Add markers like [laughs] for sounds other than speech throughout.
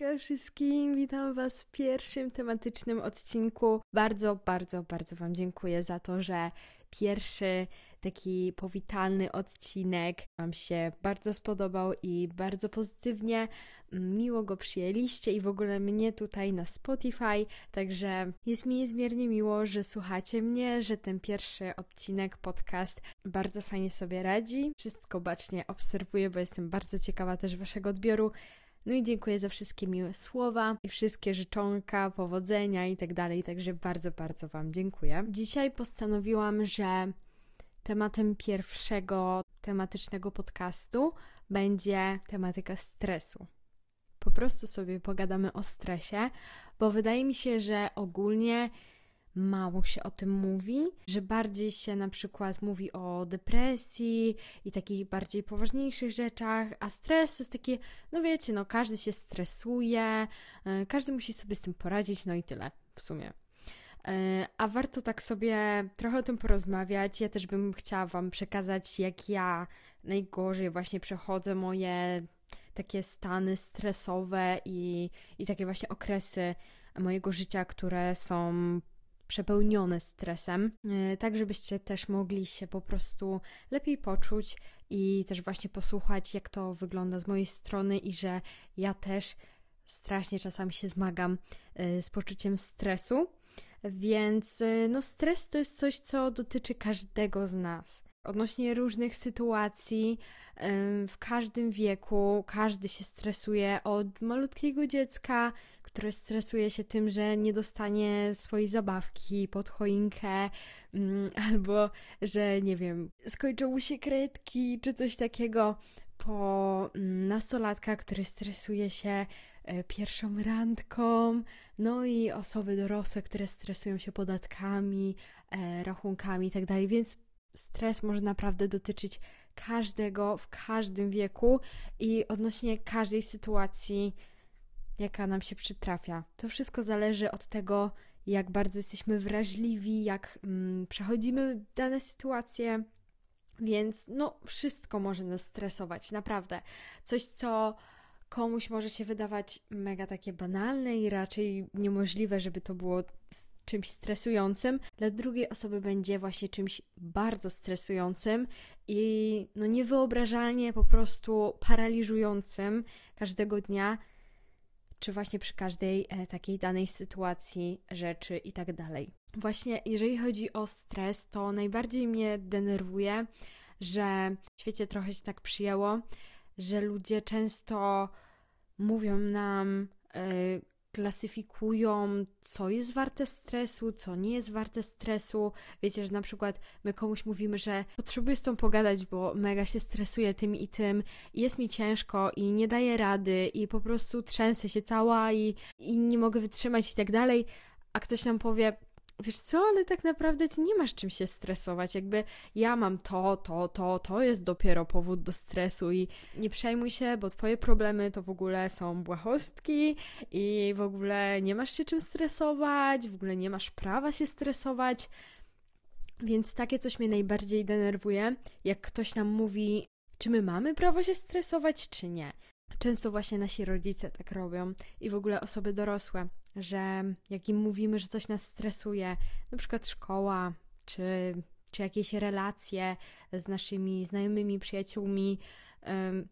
Hejka wszystkim, witam Was w pierwszym tematycznym odcinku. Bardzo, bardzo, bardzo Wam dziękuję za to, że pierwszy taki powitalny odcinek Wam się bardzo spodobał i bardzo pozytywnie, miło go przyjęliście i w ogóle mnie tutaj na Spotify, także jest mi niezmiernie miło, że słuchacie mnie, że ten pierwszy odcinek, podcast bardzo fajnie sobie radzi. Wszystko bacznie obserwuję, bo jestem bardzo ciekawa też Waszego odbioru. No i dziękuję za wszystkie miłe słowa i wszystkie życzonka, powodzenia i tak dalej. Także bardzo, bardzo Wam dziękuję. Dzisiaj postanowiłam, że tematem pierwszego tematycznego podcastu będzie tematyka stresu. Po prostu sobie pogadamy o stresie, bo wydaje mi się, że ogólnie mało się o tym mówi, że bardziej się na przykład mówi o depresji i takich bardziej poważniejszych rzeczach, a stres to jest takie, no wiecie, no każdy się stresuje, yy, każdy musi sobie z tym poradzić, no i tyle w sumie. Yy, a warto tak sobie trochę o tym porozmawiać. Ja też bym chciała Wam przekazać, jak ja najgorzej właśnie przechodzę moje takie stany stresowe i, i takie właśnie okresy mojego życia, które są przepełnione stresem, e, tak żebyście też mogli się po prostu lepiej poczuć i też właśnie posłuchać, jak to wygląda z mojej strony i że ja też strasznie czasami się zmagam e, z poczuciem stresu. Więc e, no stres to jest coś, co dotyczy każdego z nas odnośnie różnych sytuacji w każdym wieku. Każdy się stresuje od malutkiego dziecka, które stresuje się tym, że nie dostanie swojej zabawki pod choinkę, mm, [laughs] albo że nie wiem, skończą mu się kredki czy coś takiego. Po mm, nastolatka, który stresuje się e, pierwszą randką, no i osoby dorosłe, które stresują się podatkami, e, rachunkami itd. Tak Więc stres może naprawdę dotyczyć każdego w każdym wieku i odnośnie każdej sytuacji, jaka nam się przytrafia. To wszystko zależy od tego, jak bardzo jesteśmy wrażliwi, jak mm, przechodzimy dane sytuacje. Więc no, wszystko może nas stresować, naprawdę. Coś, co komuś może się wydawać mega takie banalne i raczej niemożliwe, żeby to było czymś stresującym, dla drugiej osoby będzie właśnie czymś bardzo stresującym i no niewyobrażalnie po prostu paraliżującym każdego dnia, czy właśnie przy każdej e, takiej danej sytuacji, rzeczy i tak dalej. Właśnie jeżeli chodzi o stres, to najbardziej mnie denerwuje, że w świecie trochę się tak przyjęło, że ludzie często mówią nam, yy, klasyfikują, co jest warte stresu, co nie jest warte stresu. Wiecie, że na przykład my komuś mówimy, że potrzebuję z tą pogadać, bo mega się stresuję tym i tym, i jest mi ciężko i nie daję rady i po prostu trzęsę się cała i, i nie mogę wytrzymać i tak dalej, a ktoś nam powie, wiesz co, ale tak naprawdę ty nie masz czym się stresować. Jakby ja mam to, to, to, to jest dopiero powód do stresu i nie przejmuj się, bo twoje problemy to w ogóle są błahostki i w ogóle nie masz się czym stresować, w ogóle nie masz prawa się stresować. Więc takie coś mnie najbardziej denerwuje, jak ktoś nam mówi, czy my mamy prawo się stresować, czy nie. Często właśnie nasi rodzice tak robią i w ogóle osoby dorosłe że jak im mówimy, że coś nas stresuje, na przykład szkoła, czy, czy jakieś relacje z naszymi znajomymi, przyjaciółmi,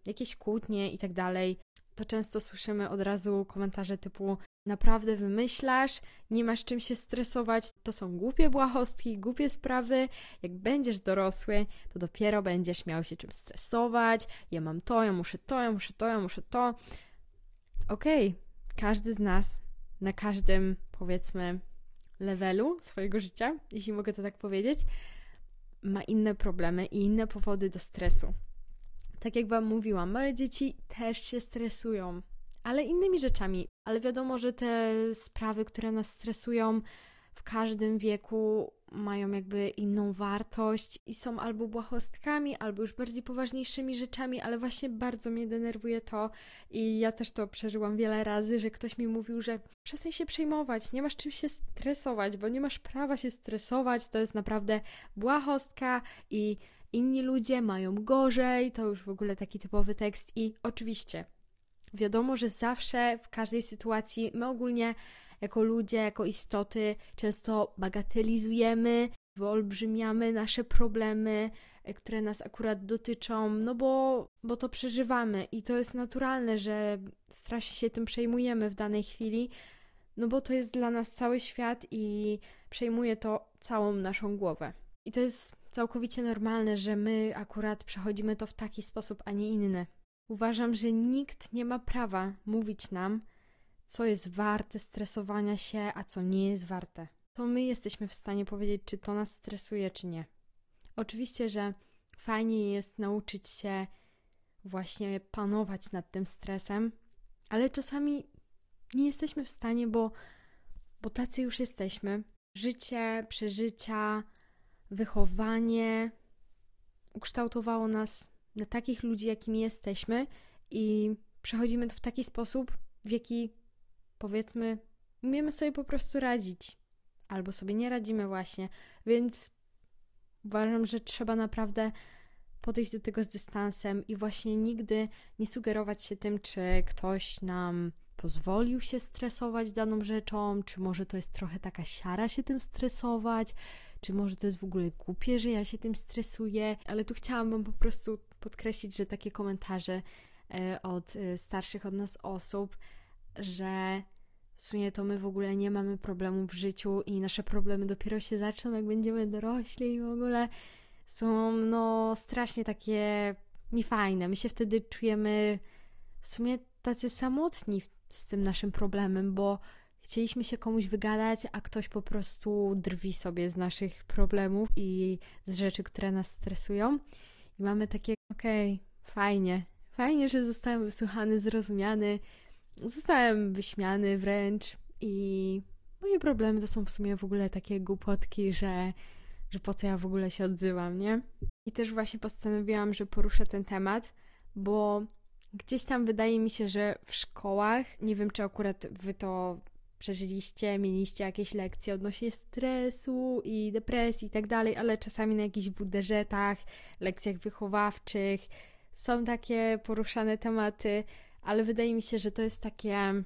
jakieś kłótnie i tak dalej, to często słyszymy od razu komentarze typu naprawdę wymyślasz, nie masz czym się stresować, to są głupie błahostki, głupie sprawy. Jak będziesz dorosły, to dopiero będziesz miał się czym stresować. Ja mam to, ja muszę to, ja muszę to, ja muszę to. Okej, okay. każdy z nas na każdym, powiedzmy, levelu swojego życia, jeśli mogę to tak powiedzieć, ma inne problemy i inne powody do stresu. Tak jak Wam mówiłam, małe dzieci też się stresują, ale innymi rzeczami. Ale wiadomo, że te sprawy, które nas stresują w każdym wieku, mają jakby inną wartość i są albo błahostkami, albo już bardziej poważniejszymi rzeczami, ale właśnie bardzo mnie denerwuje to i ja też to przeżyłam wiele razy, że ktoś mi mówił, że przestań się przejmować, nie masz czym się stresować, bo nie masz prawa się stresować, to jest naprawdę błahostka i inni ludzie mają gorzej, to już w ogóle taki typowy tekst i oczywiście Wiadomo, że zawsze w każdej sytuacji my ogólnie jako ludzie, jako istoty często bagatelizujemy, wyolbrzymiamy nasze problemy, e, które nas akurat dotyczą, no bo, bo to przeżywamy i to jest naturalne, że strasznie się tym przejmujemy w danej chwili, no bo to jest dla nas cały świat i przejmuje to całą naszą głowę. I to jest całkowicie normalne, że my akurat przechodzimy to w taki sposób, a nie inny. Uważam, że nikt nie ma prawa mówić nam, co jest warte stresowania się, a co nie jest warte. To my jesteśmy w stanie powiedzieć, czy to nas stresuje, czy nie. Oczywiście, że fajnie jest nauczyć się właśnie panować nad tym stresem, ale czasami nie jesteśmy w stanie, bo, bo tacy już jesteśmy. Życie, przeżycia, wychowanie ukształtowało nas na takich ludzi, jakimi jesteśmy, i przechodzimy to w taki sposób, w jaki powiedzmy, umiemy sobie po prostu radzić, albo sobie nie radzimy, właśnie. Więc uważam, że trzeba naprawdę podejść do tego z dystansem i właśnie nigdy nie sugerować się tym, czy ktoś nam pozwolił się stresować daną rzeczą, czy może to jest trochę taka siara się tym stresować, czy może to jest w ogóle głupie, że ja się tym stresuję, ale tu chciałam po prostu podkreślić, że takie komentarze e, od e, starszych od nas osób, że w sumie to my w ogóle nie mamy problemu w życiu i nasze problemy dopiero się zaczną, jak będziemy dorośli i w ogóle są no strasznie takie niefajne. My się wtedy czujemy w sumie tacy samotni z tym naszym problemem, bo chcieliśmy się komuś wygadać, a ktoś po prostu drwi sobie z naszych problemów i z rzeczy, które nas stresują. I mamy takie, okej, okay, fajnie, fajnie, że zostałem wysłuchany, zrozumiany, zostałem wyśmiany wręcz i moje problemy to są w sumie w ogóle takie głupotki, że, że po co ja w ogóle się odzywam, nie? I też właśnie postanowiłam, że poruszę ten temat, bo gdzieś tam wydaje mi się, że w szkołach, nie wiem czy akurat wy to przeżyliście, mieliście jakieś lekcje odnośnie stresu i depresji i tak dalej, ale czasami na jakichś WDŻ-ach, lekcjach wychowawczych są takie poruszane tematy, ale wydaje mi się, że to jest takie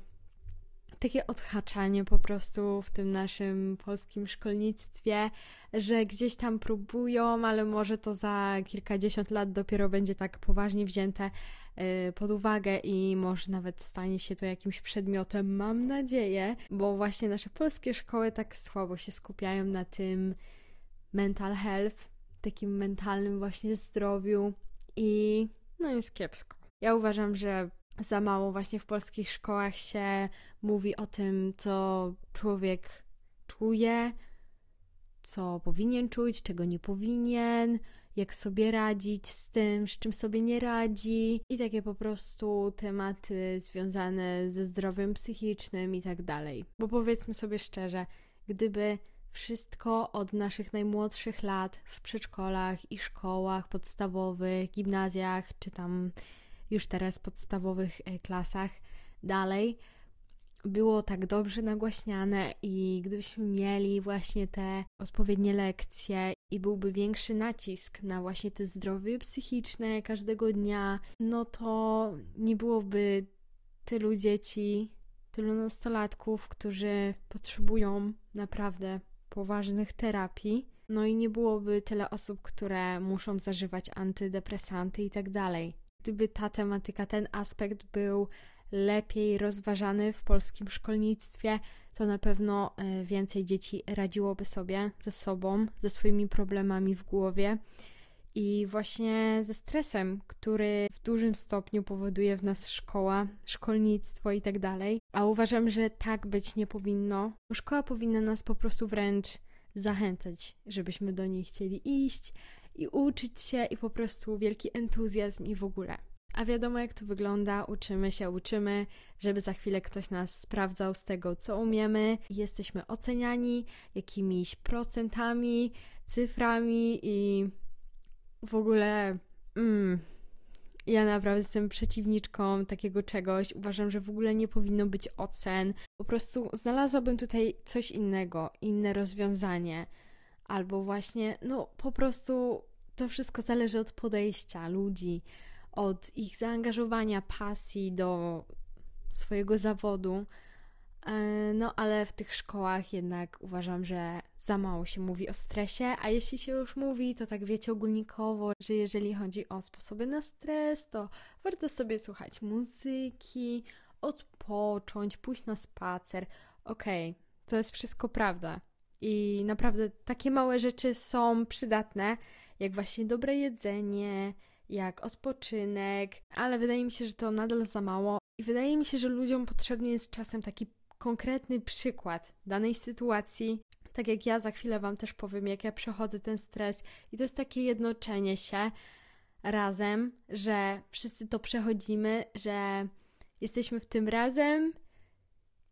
takie odhaczanie po prostu w tym naszym polskim szkolnictwie, że gdzieś tam próbują, ale może to za kilkadziesiąt lat dopiero będzie tak poważnie wzięte y, pod uwagę i może nawet stanie się to jakimś przedmiotem, mam nadzieję, bo właśnie nasze polskie szkoły tak słabo się skupiają na tym mental health, takim mentalnym właśnie zdrowiu i no jest kiepsko. Ja uważam, że za mało właśnie w polskich szkołach się mówi o tym, co człowiek czuje, co powinien czuć, czego nie powinien, jak sobie radzić z tym, z czym sobie nie radzi i takie po prostu tematy związane ze zdrowiem psychicznym i tak dalej. Bo powiedzmy sobie szczerze, gdyby wszystko od naszych najmłodszych lat w przedszkolach i szkołach podstawowych, gimnazjach czy tam już teraz podstawowych e, klasach dalej było tak dobrze nagłaśniane i gdybyśmy mieli właśnie te odpowiednie lekcje i byłby większy nacisk na właśnie te zdrowie psychiczne każdego dnia, no to nie byłoby tylu dzieci, tylu nastolatków, którzy potrzebują naprawdę poważnych terapii. No i nie byłoby tyle osób, które muszą zażywać antydepresanty i tak dalej gdyby ta tematyka, ten aspekt był lepiej rozważany w polskim szkolnictwie, to na pewno e, więcej dzieci radziłoby sobie ze sobą, ze swoimi problemami w głowie i właśnie ze stresem, który w dużym stopniu powoduje w nas szkoła, szkolnictwo i tak. A uważam, że tak być nie powinno. Szkoła powinna nas po prostu wręcz zachęcać, żebyśmy do niej chcieli iść, i uczyć się i po prostu wielki entuzjazm i w ogóle. A wiadomo, jak to wygląda, uczymy się, uczymy, żeby za chwilę ktoś nas sprawdzał z tego, co umiemy, jesteśmy oceniani jakimiś procentami, cyframi i w ogóle. Mm, ja naprawdę jestem przeciwniczką takiego czegoś. Uważam, że w ogóle nie powinno być ocen. Po prostu znalazłabym tutaj coś innego, inne rozwiązanie albo właśnie, no po prostu to wszystko zależy od podejścia ludzi, od ich zaangażowania, pasji do swojego zawodu. E, no, ale w tych szkołach jednak uważam, że za mało się mówi o stresie, a jeśli się już mówi, to tak wiecie ogólnikowo, że jeżeli chodzi o sposoby na stres, to warto sobie słuchać muzyki, odpocząć, pójść na spacer. Okej, okay, to jest wszystko prawda. I naprawdę takie małe rzeczy są przydatne, jak właśnie dobre jedzenie, jak odpoczynek, ale wydaje mi się, że to nadal za mało. I wydaje mi się, że ludziom potrzebny jest czasem taki konkretny przykład danej sytuacji. Tak jak ja za chwilę Wam też powiem, jak ja przechodzę ten stres, i to jest takie jednoczenie się razem, że wszyscy to przechodzimy, że jesteśmy w tym razem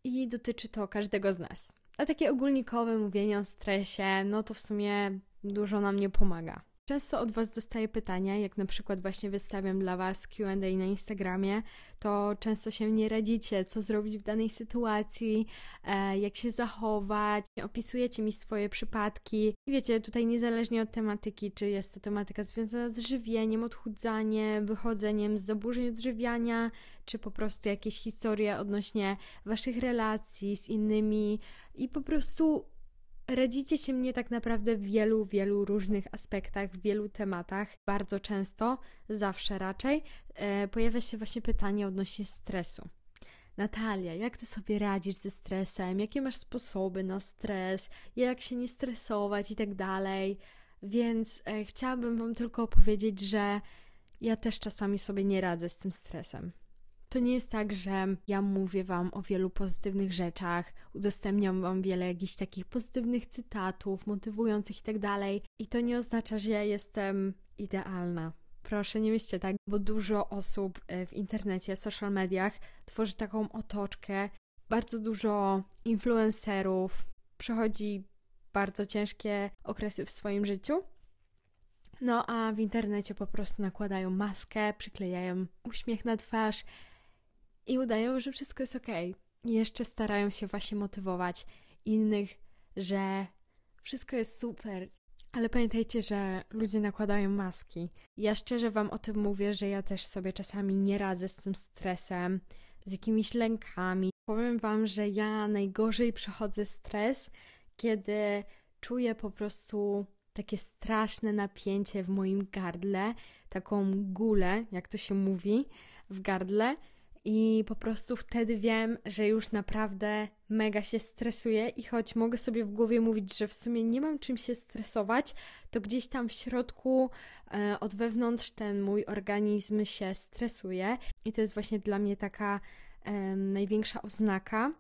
i dotyczy to każdego z nas. A takie ogólnikowe mówienie o stresie, no to w sumie dużo nam nie pomaga. Często od Was dostaję pytania, jak na przykład właśnie wystawiam dla Was QA na Instagramie, to często się nie radzicie, co zrobić w danej sytuacji, e, jak się zachować, opisujecie mi swoje przypadki. I wiecie, tutaj niezależnie od tematyki, czy jest to tematyka związana z żywieniem, odchudzaniem, wychodzeniem z zaburzeń odżywiania, czy po prostu jakieś historie odnośnie Waszych relacji z innymi i po prostu radzicie się mnie tak naprawdę w wielu, wielu różnych aspektach, w wielu tematach. Bardzo często, zawsze raczej, e, pojawia się właśnie pytanie odnośnie stresu. Natalia, jak ty sobie radzisz ze stresem? Jakie masz sposoby na stres? Jak się nie stresować i tak dalej? Więc e, chciałabym Wam tylko powiedzieć, że ja też czasami sobie nie radzę z tym stresem. To nie jest tak, że ja mówię Wam o wielu pozytywnych rzeczach, udostępniam Wam wiele jakichś takich pozytywnych cytatów, motywujących i tak dalej. I to nie oznacza, że ja jestem idealna. Proszę, nie myślcie tak, bo dużo osób e, w internecie, social mediach tworzy taką otoczkę. Bardzo dużo influencerów przechodzi bardzo ciężkie okresy w swoim życiu. No a w internecie po prostu nakładają maskę, przyklejają uśmiech na twarz i udają, że wszystko jest ok. I jeszcze starają się właśnie motywować innych, że wszystko jest super. Ale pamiętajcie, że ludzie nakładają maski. Ja szczerze Wam o tym mówię, że ja też sobie czasami nie radzę z tym stresem, z jakimiś lękami. Powiem Wam, że ja najgorzej przechodzę stres, kiedy czuję po prostu takie straszne napięcie w moim gardle, taką gulę, jak to się mówi, w gardle i po prostu wtedy wiem, że już naprawdę mega się stresuję i choć mogę sobie w głowie mówić, że w sumie nie mam czym się stresować, to gdzieś tam w środku, e, od wewnątrz ten mój organizm się stresuje i to jest właśnie dla mnie taka e, największa oznaka,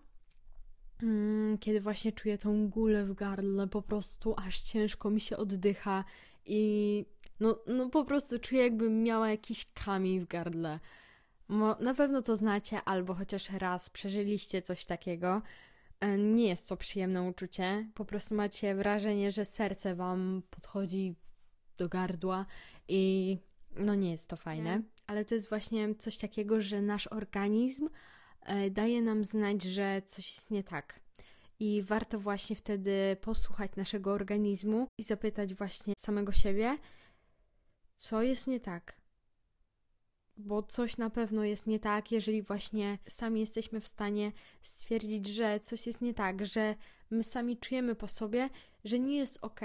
mm, kiedy właśnie czuję tą gulę w gardle, po prostu aż ciężko mi się oddycha i no, no po prostu czuję jakbym miała jakiś kamień w gardle. Na pewno to znacie, albo chociaż raz przeżyliście coś takiego. E, nie jest to przyjemne uczucie. Po prostu macie wrażenie, że serce wam podchodzi do gardła i no nie jest to fajne. Nie. Ale to jest właśnie coś takiego, że nasz organizm e, daje nam znać, że coś jest nie tak. I warto właśnie wtedy posłuchać naszego organizmu i zapytać właśnie samego siebie, co jest nie tak bo coś na pewno jest nie tak, jeżeli właśnie sami jesteśmy w stanie stwierdzić, że coś jest nie tak, że my sami czujemy po sobie, że nie jest ok,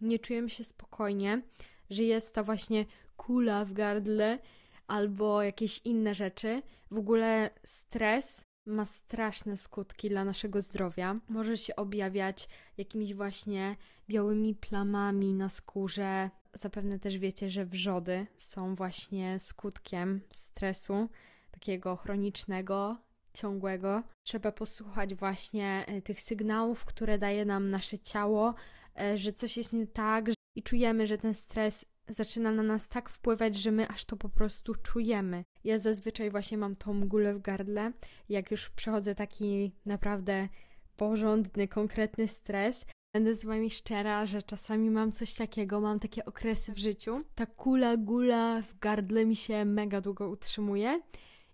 nie czujemy się spokojnie, że jest ta właśnie kula w gardle albo jakieś inne rzeczy. W ogóle stres ma straszne skutki dla naszego zdrowia. Może się objawiać jakimiś właśnie białymi plamami na skórze, Zapewne też wiecie, że wrzody są właśnie skutkiem stresu, takiego chronicznego, ciągłego. Trzeba posłuchać właśnie e, tych sygnałów, które daje nam nasze ciało, e, że coś jest nie tak i czujemy, że ten stres zaczyna na nas tak wpływać, że my aż to po prostu czujemy. Ja zazwyczaj właśnie mam tą gulę w gardle, jak już przechodzę taki naprawdę porządny, konkretny stres, Będę z Wami szczera, że czasami mam coś takiego, mam takie okresy w życiu. Ta kula, gula w gardle mi się mega długo utrzymuje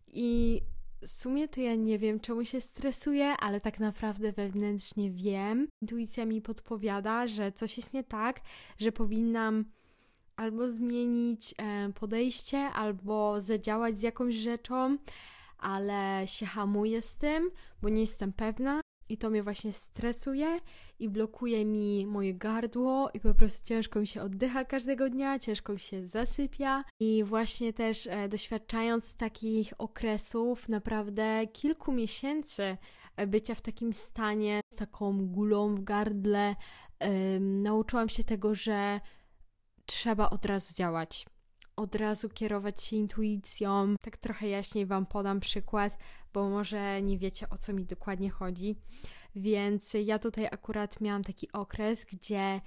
i w sumie to ja nie wiem, czemu się stresuję, ale tak naprawdę wewnętrznie wiem. Intuicja mi podpowiada, że coś jest nie tak, że powinnam albo zmienić e, podejście, albo zadziałać z jakąś rzeczą, ale się hamuję z tym, bo nie jestem pewna. I to mnie właśnie stresuje i blokuje mi moje gardło, i po prostu ciężko mi się oddycha każdego dnia, ciężko mi się zasypia. I właśnie też e, doświadczając takich okresów, naprawdę kilku miesięcy e, bycia w takim stanie, z taką gulą w gardle, e, nauczyłam się tego, że trzeba od razu działać. Od razu kierować się intuicją. Tak trochę jaśniej Wam podam przykład, bo może nie wiecie o co mi dokładnie chodzi. Więc ja tutaj akurat miałam taki okres, gdzie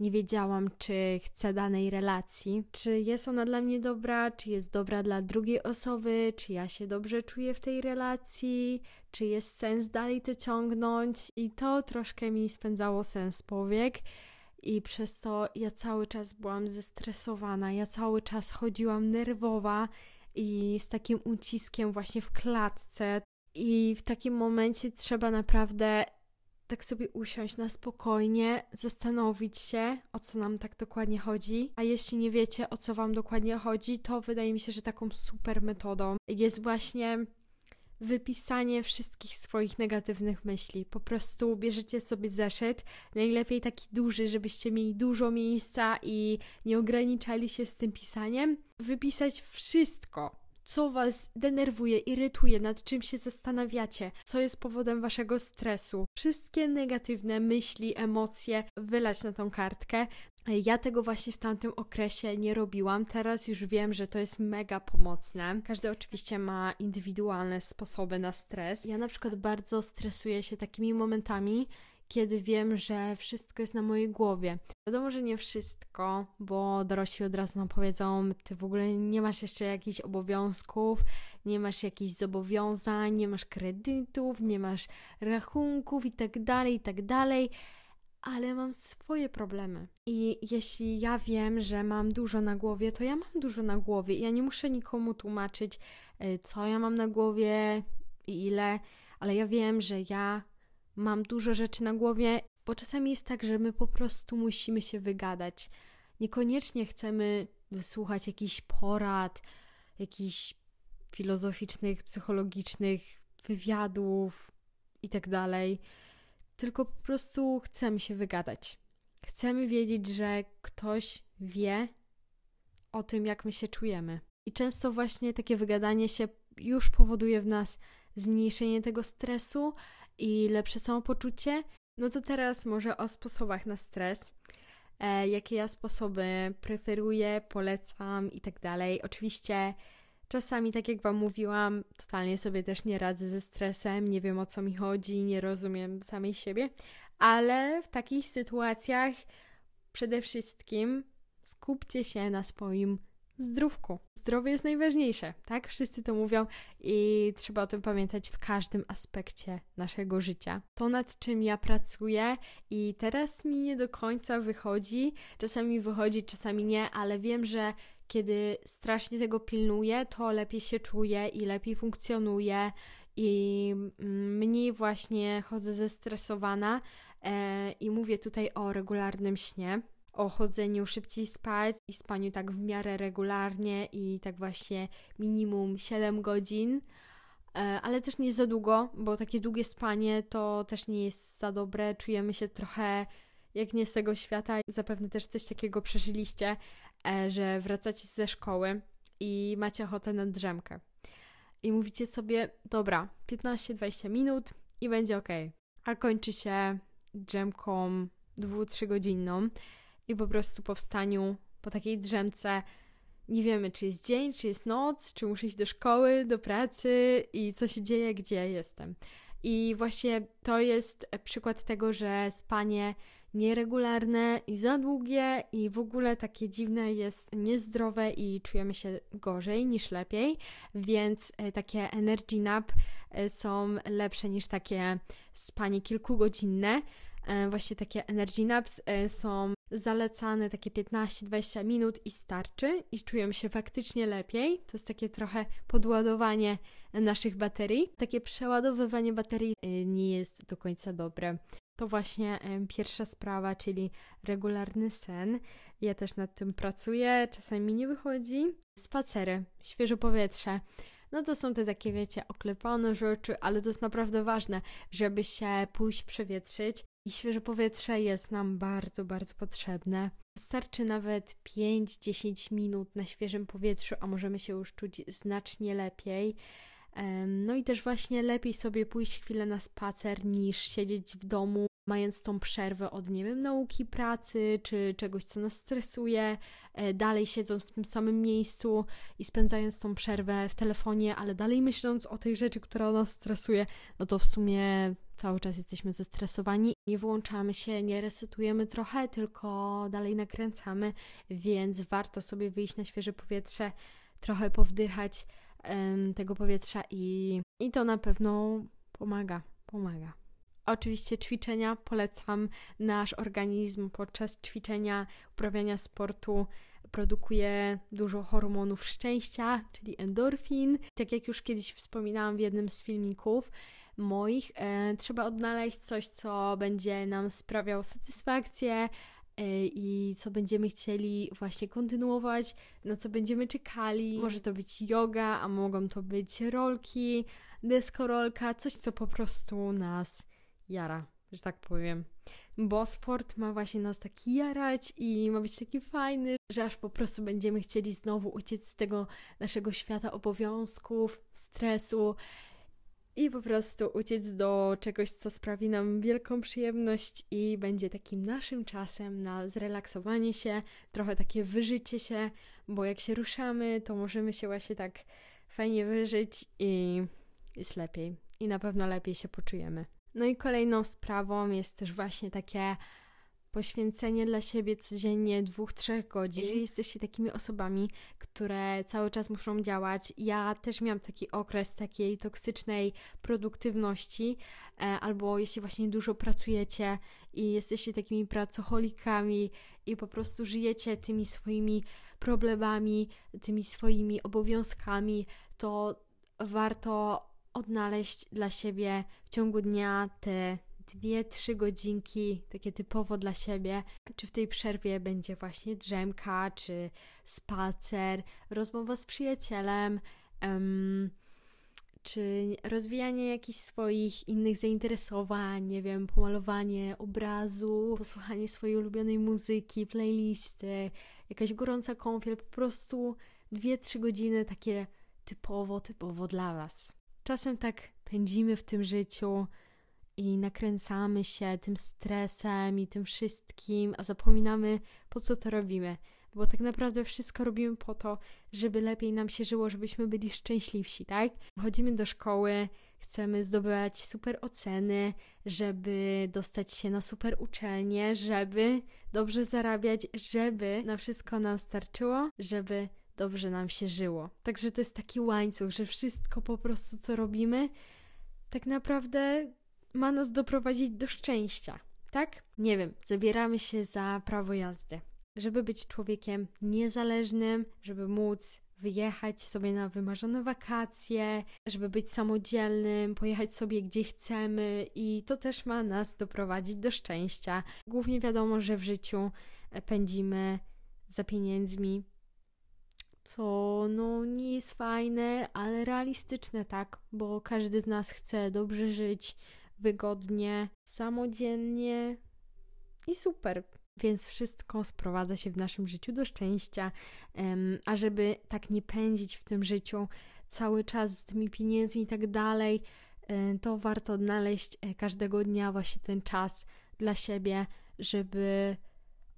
nie wiedziałam, czy chcę danej relacji, czy jest ona dla mnie dobra, czy jest dobra dla drugiej osoby, czy ja się dobrze czuję w tej relacji, czy jest sens dalej to ciągnąć. I to troszkę mi spędzało sens powiek. I przez to ja cały czas byłam zestresowana, ja cały czas chodziłam nerwowa i z takim uciskiem właśnie w klatce. I w takim momencie trzeba naprawdę tak sobie usiąść na spokojnie, zastanowić się, o co nam tak dokładnie chodzi. A jeśli nie wiecie, o co Wam dokładnie chodzi, to wydaje mi się, że taką super metodą jest właśnie wypisanie wszystkich swoich negatywnych myśli. Po prostu bierzecie sobie zeszyt, najlepiej taki duży, żebyście mieli dużo miejsca i nie ograniczali się z tym pisaniem. Wypisać wszystko, co was denerwuje, irytuje, nad czym się zastanawiacie, co jest powodem waszego stresu. Wszystkie negatywne myśli, emocje wylać na tą kartkę. Ja tego właśnie w tamtym okresie nie robiłam. Teraz już wiem, że to jest mega pomocne. Każdy oczywiście ma indywidualne sposoby na stres. Ja na przykład bardzo stresuję się takimi momentami, kiedy wiem, że wszystko jest na mojej głowie. Wiadomo, że nie wszystko, bo dorośli od razu nam powiedzą, ty w ogóle nie masz jeszcze jakichś obowiązków, nie masz jakichś zobowiązań, nie masz kredytów, nie masz rachunków i tak Ale mam swoje problemy. I jeśli ja wiem, że mam dużo na głowie, to ja mam dużo na głowie. Ja nie muszę nikomu tłumaczyć, y, co ja mam na głowie i ile, ale ja wiem, że ja mam dużo rzeczy na głowie, bo czasami jest tak, że my po prostu musimy się wygadać. Niekoniecznie chcemy wysłuchać jakichś porad, jakichś filozoficznych, psychologicznych wywiadów i tak tylko po prostu chcemy się wygadać. Chcemy wiedzieć, że ktoś wie o tym, jak my się czujemy. I często właśnie takie wygadanie się już powoduje w nas zmniejszenie tego stresu, i lepsze samopoczucie. No to teraz może o sposobach na stres. E, jakie ja sposoby preferuję, polecam i tak dalej. Oczywiście czasami, tak jak Wam mówiłam, totalnie sobie też nie radzę ze stresem, nie wiem o co mi chodzi, nie rozumiem samej siebie, ale w takich sytuacjach przede wszystkim skupcie się na swoim zdrówku. Zdrowie jest najważniejsze, tak? Wszyscy to mówią i trzeba o tym pamiętać w każdym aspekcie naszego życia. To nad czym ja pracuję i teraz mi nie do końca wychodzi, czasami wychodzi, czasami nie, ale wiem, że kiedy strasznie tego pilnuję, to lepiej się czuję i lepiej funkcjonuję i mniej właśnie chodzę zestresowana. E, I mówię tutaj o regularnym śnie, o chodzeniu szybciej spać i spaniu tak w miarę regularnie i tak właśnie minimum 7 godzin, e, ale też nie za długo, bo takie długie spanie to też nie jest za dobre. Czujemy się trochę jak nie z tego świata. Zapewne też coś takiego przeżyliście, że wracacie ze szkoły i macie ochotę na drzemkę. I mówicie sobie, dobra, 15-20 minut i będzie ok. A kończy się drzemką 2-3 godzinną i po prostu po wstaniu, po takiej drzemce nie wiemy, czy jest dzień, czy jest noc, czy muszę iść do szkoły, do pracy i co się dzieje, gdzie jestem. I właśnie to jest przykład tego, że spanie nieregularne i za długie i w ogóle takie dziwne jest niezdrowe i czujemy się gorzej niż lepiej, więc e, takie energy nap e, są lepsze niż takie spanie kilkugodzinne. E, właśnie takie energy naps są zalecane takie 15-20 minut i starczy i czujemy się faktycznie lepiej. To jest takie trochę podładowanie naszych baterii. Takie przeładowywanie baterii nie jest do końca dobre. To właśnie pierwsza sprawa, czyli regularny sen. Ja też nad tym pracuję, czasami mi nie wychodzi. Spacery, świeże powietrze. No to są te takie, wiecie, oklepane rzeczy, ale to jest naprawdę ważne, żeby się pójść przewietrzyć. I świeże powietrze jest nam bardzo, bardzo potrzebne. Wystarczy nawet 5-10 minut na świeżym powietrzu, a możemy się już czuć znacznie lepiej. No i też właśnie lepiej sobie pójść chwilę na spacer niż siedzieć w domu, mając tą przerwę od, nie wiem, nauki, pracy czy czegoś, co nas stresuje, e, dalej siedząc w tym samym miejscu i spędzając tą przerwę w telefonie, ale dalej myśląc o tej rzeczy, która nas stresuje, no to w sumie cały czas jesteśmy zestresowani. Nie włączamy się, nie resetujemy trochę, tylko dalej nakręcamy, więc warto sobie wyjść na świeże powietrze, trochę powdychać tego powietrza i, i to na pewno pomaga, pomaga. Oczywiście ćwiczenia polecam. Nasz organizm podczas ćwiczenia, uprawiania sportu produkuje dużo hormonów szczęścia, czyli endorfin. Tak jak już kiedyś wspominałam w jednym z filmików moich, e, trzeba odnaleźć coś, co będzie nam sprawiało satysfakcję, E, i co będziemy chcieli właśnie kontynuować, na co będziemy czekali. Może to być yoga, a mogą to być rolki, deskorolka, coś, co po prostu nas jara, że tak powiem. Bo sport ma właśnie nas tak jarać i ma być taki fajny, że aż po prostu będziemy chcieli znowu uciec z tego naszego świata obowiązków, stresu i po prostu uciec do czegoś, co sprawi nam wielką przyjemność i będzie takim naszym czasem na zrelaksowanie się, trochę takie wyżycie się, bo jak się ruszamy, to możemy się właśnie tak fajnie wyżyć i jest lepiej. I na pewno lepiej się poczujemy. No i kolejną sprawą jest też właśnie takie poświęcenie dla siebie codziennie dwóch, trzech godzin. Jeżeli jesteście takimi osobami, które cały czas muszą działać, ja też miałam taki okres takiej toksycznej produktywności, e, albo jeśli właśnie dużo pracujecie i jesteście takimi pracocholikami i po prostu żyjecie tymi swoimi problemami, tymi swoimi obowiązkami, to warto odnaleźć dla siebie w ciągu dnia te dwie, trzy godzinki, takie typowo dla siebie. Czy w tej przerwie będzie właśnie drzemka, czy spacer, rozmowa z przyjacielem, um, czy rozwijanie jakichś swoich innych zainteresowań, nie wiem, pomalowanie obrazu, posłuchanie swojej ulubionej muzyki, playlisty, jakaś gorąca kąpiel, po prostu dwie, trzy godziny takie typowo, typowo dla Was. Czasem tak pędzimy w tym życiu, i nakręcamy się tym stresem i tym wszystkim, a zapominamy po co to robimy. Bo tak naprawdę wszystko robimy po to, żeby lepiej nam się żyło, żebyśmy byli szczęśliwsi, tak? Chodzimy do szkoły, chcemy zdobywać super oceny, żeby dostać się na super uczelnię, żeby dobrze zarabiać, żeby na wszystko nam starczyło, żeby dobrze nam się żyło. Także to jest taki łańcuch, że wszystko po prostu, co robimy, tak naprawdę ma nas doprowadzić do szczęścia, tak? Nie wiem, zabieramy się za prawo jazdy, żeby być człowiekiem niezależnym, żeby móc wyjechać sobie na wymarzone wakacje, żeby być samodzielnym, pojechać sobie gdzie chcemy i to też ma nas doprowadzić do szczęścia. Głównie wiadomo, że w życiu pędzimy za pieniędzmi, co no nie jest fajne, ale realistyczne, tak, bo każdy z nas chce dobrze żyć, wygodnie, samodzielnie i super. Więc wszystko sprowadza się w naszym życiu do szczęścia, a żeby tak nie pędzić w tym życiu cały czas z tymi pieniędzmi i tak dalej, to warto odnaleźć e, każdego dnia właśnie ten czas dla siebie, żeby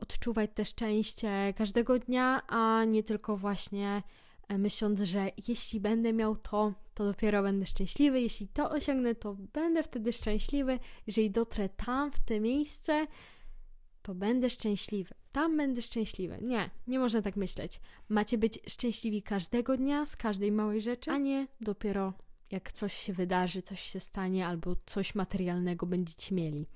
odczuwać te szczęście każdego dnia, a nie tylko właśnie E, myśląc, że jeśli będę miał to, to dopiero będę szczęśliwy, jeśli to osiągnę, to będę wtedy szczęśliwy, jeżeli dotrę tam, w te miejsce, to będę szczęśliwy. Tam będę szczęśliwy. Nie, nie można tak myśleć. Macie być szczęśliwi każdego dnia, z każdej małej rzeczy, a nie dopiero jak coś się wydarzy, coś się stanie albo coś materialnego będziecie mieli.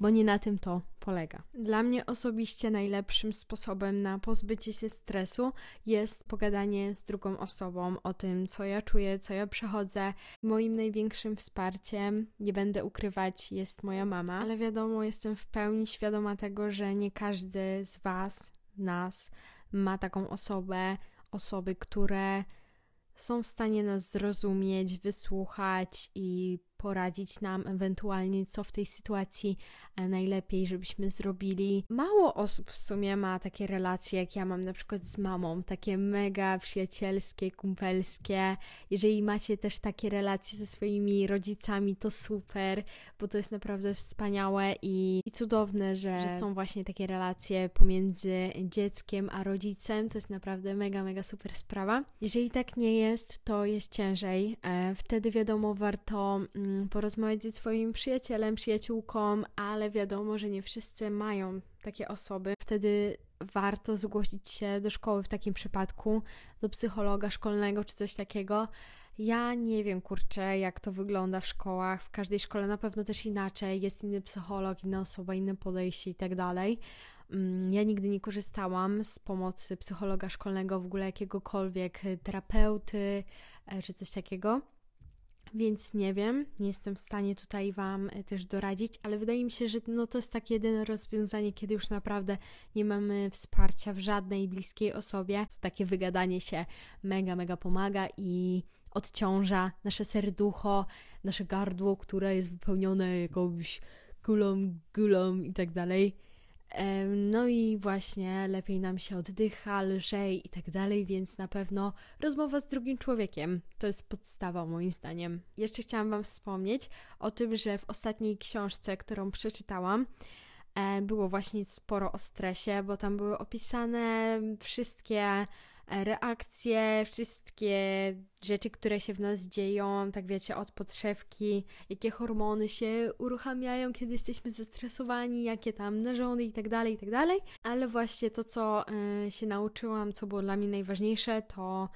Bo nie na tym to polega. Dla mnie osobiście najlepszym sposobem na pozbycie się stresu jest pogadanie z drugą osobą o tym, co ja czuję, co ja przechodzę. Moim największym wsparciem, nie będę ukrywać, jest moja mama, ale wiadomo, jestem w pełni świadoma tego, że nie każdy z Was, nas, ma taką osobę, osoby, które są w stanie nas zrozumieć, wysłuchać i poradzić nam ewentualnie, co w tej sytuacji e, najlepiej, żebyśmy zrobili. Mało osób w sumie ma takie relacje, jak ja mam na przykład z mamą, takie mega przyjacielskie, kumpelskie. Jeżeli macie też takie relacje ze swoimi rodzicami, to super, bo to jest naprawdę wspaniałe i, i cudowne, że, że są właśnie takie relacje pomiędzy dzieckiem a rodzicem. To jest naprawdę mega, mega super sprawa. Jeżeli tak nie jest, to jest ciężej. E, wtedy wiadomo, warto mm, porozmawiać ze swoim przyjacielem, przyjaciółką, ale wiadomo, że nie wszyscy mają takie osoby. Wtedy warto zgłosić się do szkoły w takim przypadku, do psychologa szkolnego czy coś takiego. Ja nie wiem, kurczę, jak to wygląda w szkołach. W każdej szkole na pewno też inaczej. Jest inny psycholog, inna osoba, inne podejście i tak dalej. Mm, ja nigdy nie korzystałam z pomocy psychologa szkolnego, w ogóle jakiegokolwiek terapeuty e, czy coś takiego więc nie wiem, nie jestem w stanie tutaj Wam e, też doradzić, ale wydaje mi się, że no to jest takie jedyne rozwiązanie, kiedy już naprawdę nie mamy wsparcia w żadnej bliskiej osobie. To takie wygadanie się mega, mega pomaga i odciąża nasze serducho, nasze gardło, które jest wypełnione jakąś kulą, gulą i tak dalej. No i właśnie lepiej nam się oddycha, lżej i tak dalej, więc na pewno rozmowa z drugim człowiekiem to jest podstawa moim zdaniem. Jeszcze chciałam Wam wspomnieć o tym, że w ostatniej książce, którą przeczytałam, e, było właśnie sporo o stresie, bo tam były opisane wszystkie reakcje, wszystkie rzeczy, które się w nas dzieją, tak wiecie, od podszewki, jakie hormony się uruchamiają, kiedy jesteśmy zestresowani, jakie tam narządy i tak dalej, i tak dalej. Ale właśnie to, co y, się nauczyłam, co było dla mnie najważniejsze, to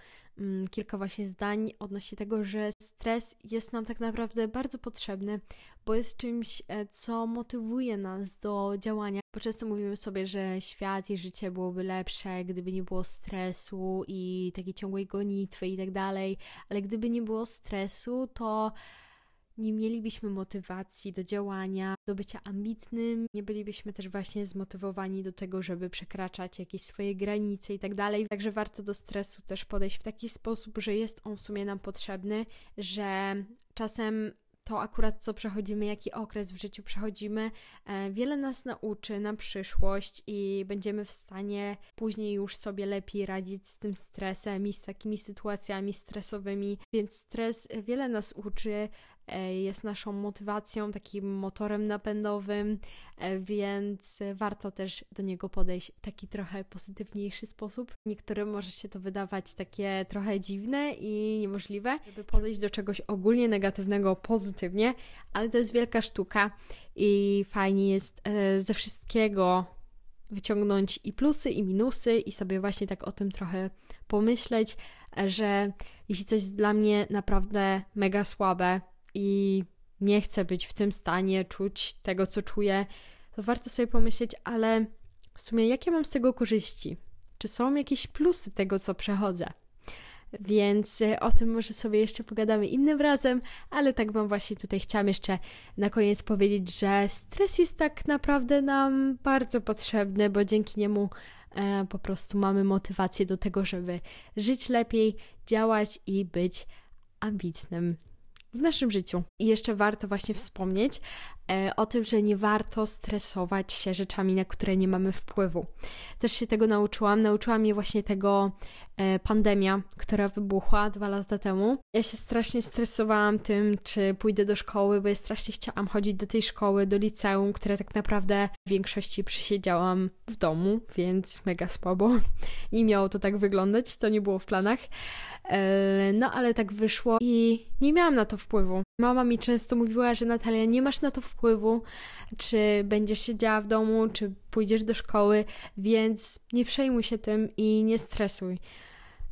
kilka właśnie zdań odnośnie tego, że stres jest nam tak naprawdę bardzo potrzebny, bo jest czymś, e, co motywuje nas do działania. Bo często mówimy sobie, że świat i życie byłoby lepsze, gdyby nie było stresu i takiej ciągłej gonitwy i tak dalej, ale gdyby nie było stresu, to nie mielibyśmy motywacji do działania, do bycia ambitnym, nie bylibyśmy też właśnie zmotywowani do tego, żeby przekraczać jakieś swoje granice i tak dalej. Także warto do stresu też podejść w taki sposób, że jest on w sumie nam potrzebny, że czasem to akurat co przechodzimy, jaki okres w życiu przechodzimy, e, wiele nas nauczy na przyszłość i będziemy w stanie później już sobie lepiej radzić z tym stresem i z takimi sytuacjami stresowymi. Więc stres wiele nas uczy, jest naszą motywacją, takim motorem napędowym, e, więc warto też do niego podejść w taki trochę pozytywniejszy sposób. Niektórym może się to wydawać takie trochę dziwne i niemożliwe, żeby podejść do czegoś ogólnie negatywnego pozytywnie, ale to jest wielka sztuka i fajnie jest e, ze wszystkiego wyciągnąć i plusy, i minusy, i sobie właśnie tak o tym trochę pomyśleć, że jeśli coś jest dla mnie naprawdę mega słabe, i nie chcę być w tym stanie, czuć tego, co czuję, to warto sobie pomyśleć, ale w sumie jakie mam z tego korzyści? Czy są jakieś plusy tego, co przechodzę? Więc e, o tym może sobie jeszcze pogadamy innym razem, ale tak Wam właśnie tutaj chciałam jeszcze na koniec powiedzieć, że stres jest tak naprawdę nam bardzo potrzebny, bo dzięki niemu e, po prostu mamy motywację do tego, żeby żyć lepiej, działać i być ambitnym w naszym życiu. I jeszcze warto właśnie wspomnieć e, o tym, że nie warto stresować się rzeczami, na które nie mamy wpływu. Też się tego nauczyłam. Nauczyła mnie właśnie tego pandemia, która wybuchła dwa lata temu. Ja się strasznie stresowałam tym, czy pójdę do szkoły, bo ja strasznie chciałam chodzić do tej szkoły, do liceum, które tak naprawdę w większości przysiedziałam w domu, więc mega słabo. [laughs] Nie miało to tak wyglądać, to nie było w planach. E, no ale tak wyszło i nie miałam na to wpływu. Mama mi często mówiła, że Natalia, nie masz na to wpływu, czy będziesz siedziała w domu, czy pójdziesz do szkoły, więc nie przejmuj się tym i nie stresuj.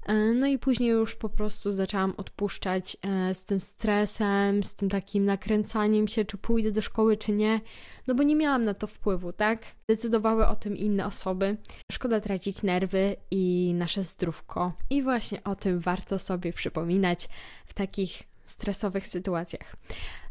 E, no i później już po prostu zaczęłam odpuszczać e, z tym stresem, z tym takim nakręcaniem się, czy pójdę do szkoły, czy nie, no bo nie miałam na to wpływu, tak? Decydowały o tym inne osoby. Szkoda tracić nerwy i nasze zdrówko. I właśnie o tym warto sobie przypominać w takich stresowych sytuacjach.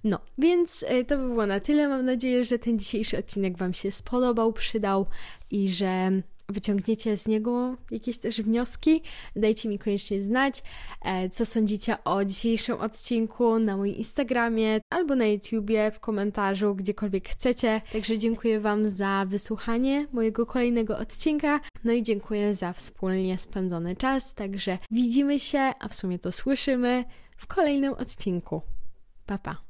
No, więc e, to by było na tyle. Mam nadzieję, że ten dzisiejszy odcinek Wam się spodobał, przydał i że wyciągniecie z niego jakieś też wnioski. Dajcie mi koniecznie znać, e, co sądzicie o dzisiejszym odcinku na moim Instagramie albo na YouTubie, w komentarzu, gdziekolwiek chcecie. Także dziękuję Wam za wysłuchanie mojego kolejnego odcinka. No i dziękuję za wspólnie spędzony czas. Także widzimy się, a w sumie to słyszymy w kolejnym odcinku. Pa, pa.